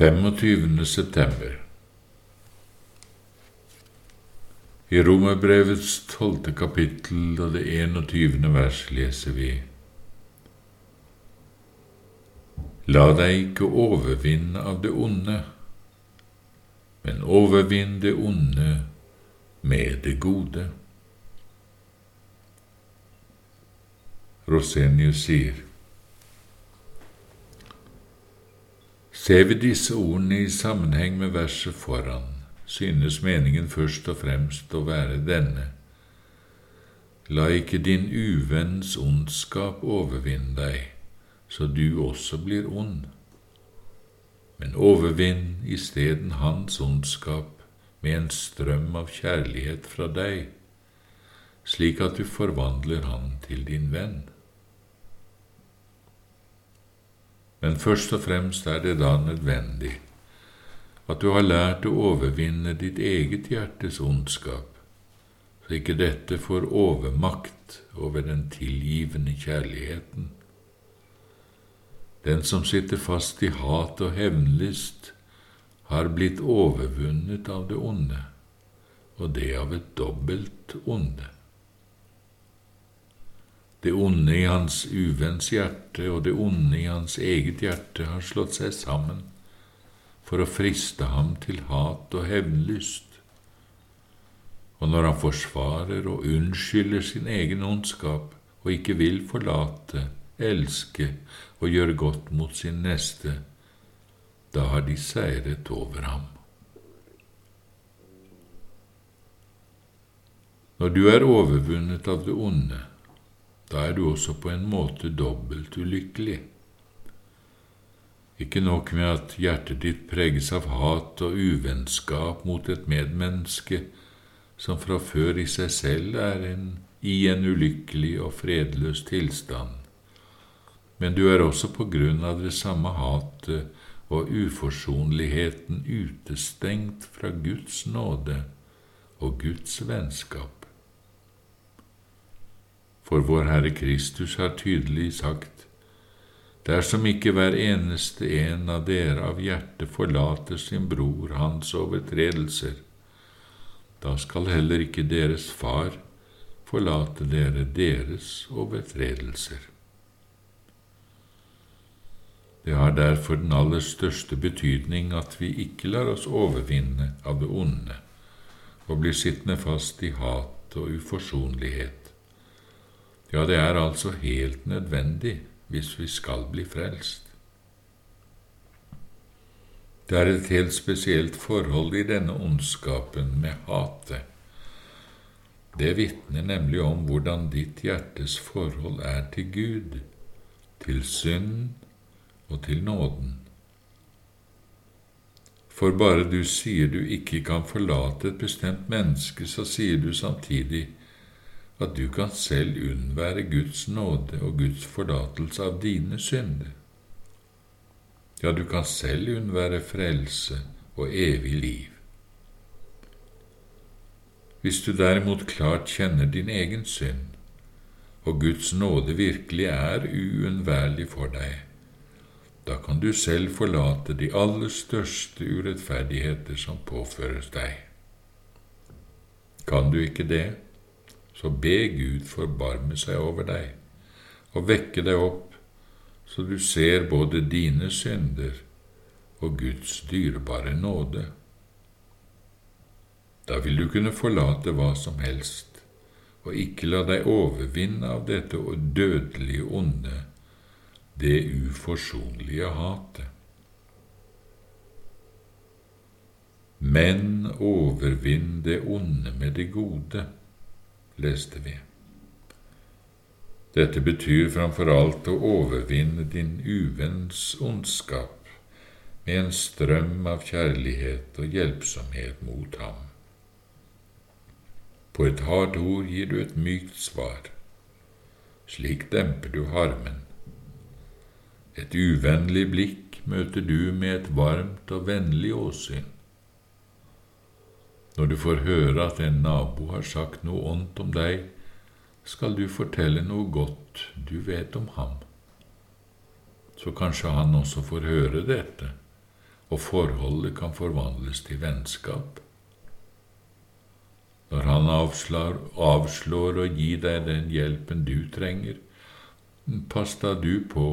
25. september I Romerbrevets tolvte kapittel og det 21. vers leser vi La deg ikke overvinne av det onde, men overvinn det onde med det gode. Rosenius sier Ser vi disse ordene i sammenheng med verset foran, synes meningen først og fremst å være denne. La ikke din uvenns ondskap overvinne deg, så du også blir ond, men overvinn isteden hans ondskap med en strøm av kjærlighet fra deg, slik at du forvandler han til din venn. Men først og fremst er det da nødvendig at du har lært å overvinne ditt eget hjertes ondskap, så ikke dette får overmakt over den tilgivende kjærligheten. Den som sitter fast i hat og hevnlyst, har blitt overvunnet av det onde, og det av et dobbelt onde. Det onde i hans uvenns hjerte og det onde i hans eget hjerte har slått seg sammen for å friste ham til hat og hevnlyst. Og når han forsvarer og unnskylder sin egen ondskap og ikke vil forlate, elske og gjøre godt mot sin neste, da har de seiret over ham. Når du er overvunnet av det onde, da er du også på en måte dobbelt ulykkelig. Ikke nok med at hjertet ditt preges av hat og uvennskap mot et medmenneske som fra før i seg selv er en, i en ulykkelig og fredløs tilstand, men du er også på grunn av det samme hatet og uforsonligheten utestengt fra Guds nåde og Guds vennskap. For vår Herre Kristus har tydelig sagt, dersom ikke hver eneste en av dere av hjertet forlater sin bror hans overtredelser, da skal heller ikke deres far forlate dere deres overtredelser. Det har derfor den aller største betydning at vi ikke lar oss overvinne av det onde og blir sittende fast i hat og uforsonlighet. Ja, det er altså helt nødvendig hvis vi skal bli frelst. Det er et helt spesielt forhold i denne ondskapen med hatet. Det vitner nemlig om hvordan ditt hjertes forhold er til Gud, til synd og til nåden. For bare du sier du ikke kan forlate et bestemt menneske, så sier du samtidig at du kan selv unnvære Guds nåde og Guds forlatelse av dine synder. Ja, du kan selv unnvære frelse og evig liv. Hvis du derimot klart kjenner din egen synd, og Guds nåde virkelig er uunnværlig for deg, da kan du selv forlate de aller største urettferdigheter som påføres deg. Kan du ikke det? Så be Gud forbarme seg over deg og vekke deg opp, så du ser både dine synder og Guds dyrebare nåde. Da vil du kunne forlate hva som helst, og ikke la deg overvinne av dette dødelige onde, det uforsonlige hatet. Men overvinn det onde med det gode leste vi. Dette betyr framfor alt å overvinne din uvenns ondskap med en strøm av kjærlighet og hjelpsomhet mot ham. På et hardt ord gir du et mykt svar. Slik demper du harmen. Et uvennlig blikk møter du med et varmt og vennlig åsyn. Når du får høre at en nabo har sagt noe ondt om deg, skal du fortelle noe godt du vet om ham. Så kanskje han også får høre dette, og forholdet kan forvandles til vennskap. Når han avslår, avslår å gi deg den hjelpen du trenger, pass da du på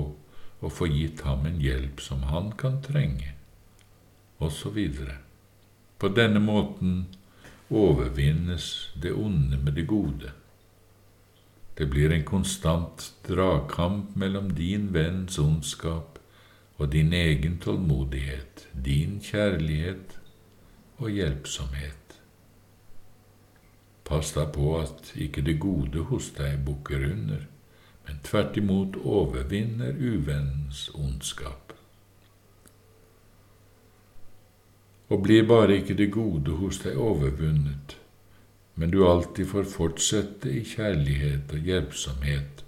å få gitt ham en hjelp som han kan trenge, osv. På denne måten overvinnes det onde med det gode. Det blir en konstant dragkamp mellom din venns ondskap og din egen tålmodighet, din kjærlighet og hjelpsomhet. Pass deg på at ikke det gode hos deg bukker under, men tvert imot overvinner uvennens ondskap. Og blir bare ikke det gode hos deg overvunnet, men du alltid får fortsette i kjærlighet og hjelpsomhet,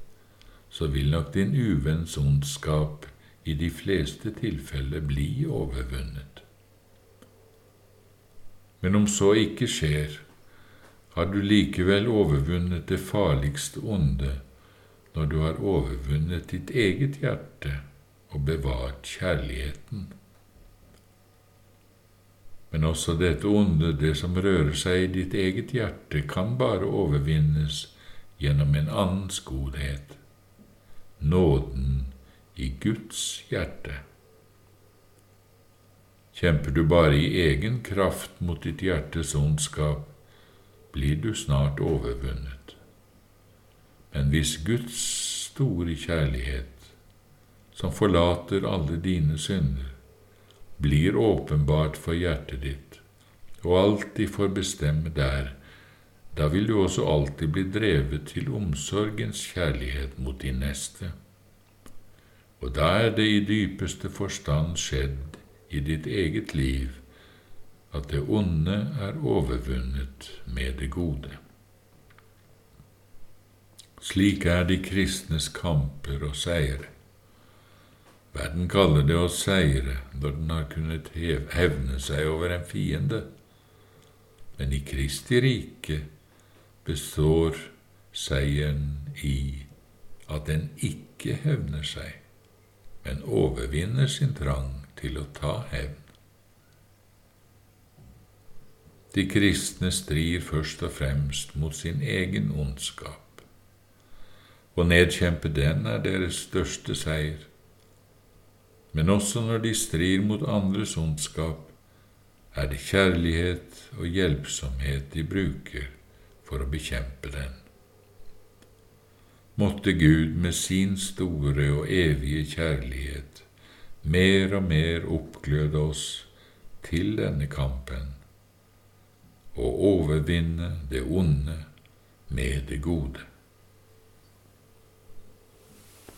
så vil nok din uvenns ondskap i de fleste tilfeller bli overvunnet. Men om så ikke skjer, har du likevel overvunnet det farligste onde når du har overvunnet ditt eget hjerte og bevart kjærligheten. Men også dette onde, det som rører seg i ditt eget hjerte, kan bare overvinnes gjennom en annens godhet, nåden i Guds hjerte. Kjemper du bare i egen kraft mot ditt hjertes ondskap, blir du snart overvunnet. Men hvis Guds store kjærlighet, som forlater alle dine synder, blir åpenbart for hjertet ditt, og alltid får bestemme der, da vil du også alltid bli drevet til omsorgens kjærlighet mot din neste. Og da er det i dypeste forstand skjedd i ditt eget liv at det onde er overvunnet med det gode. Slik er de kristnes kamper og seire. Verden kaller det å seire når den har kunnet hevne seg over en fiende, men i Kristi rike består seieren i at den ikke hevner seg, men overvinner sin trang til å ta hevn. De kristne strir først og fremst mot sin egen ondskap. Å nedkjempe den er deres største seier. Men også når de strir mot andres ondskap, er det kjærlighet og hjelpsomhet de bruker for å bekjempe den. Måtte Gud med sin store og evige kjærlighet mer og mer oppgløde oss til denne kampen og overvinne det onde med det gode.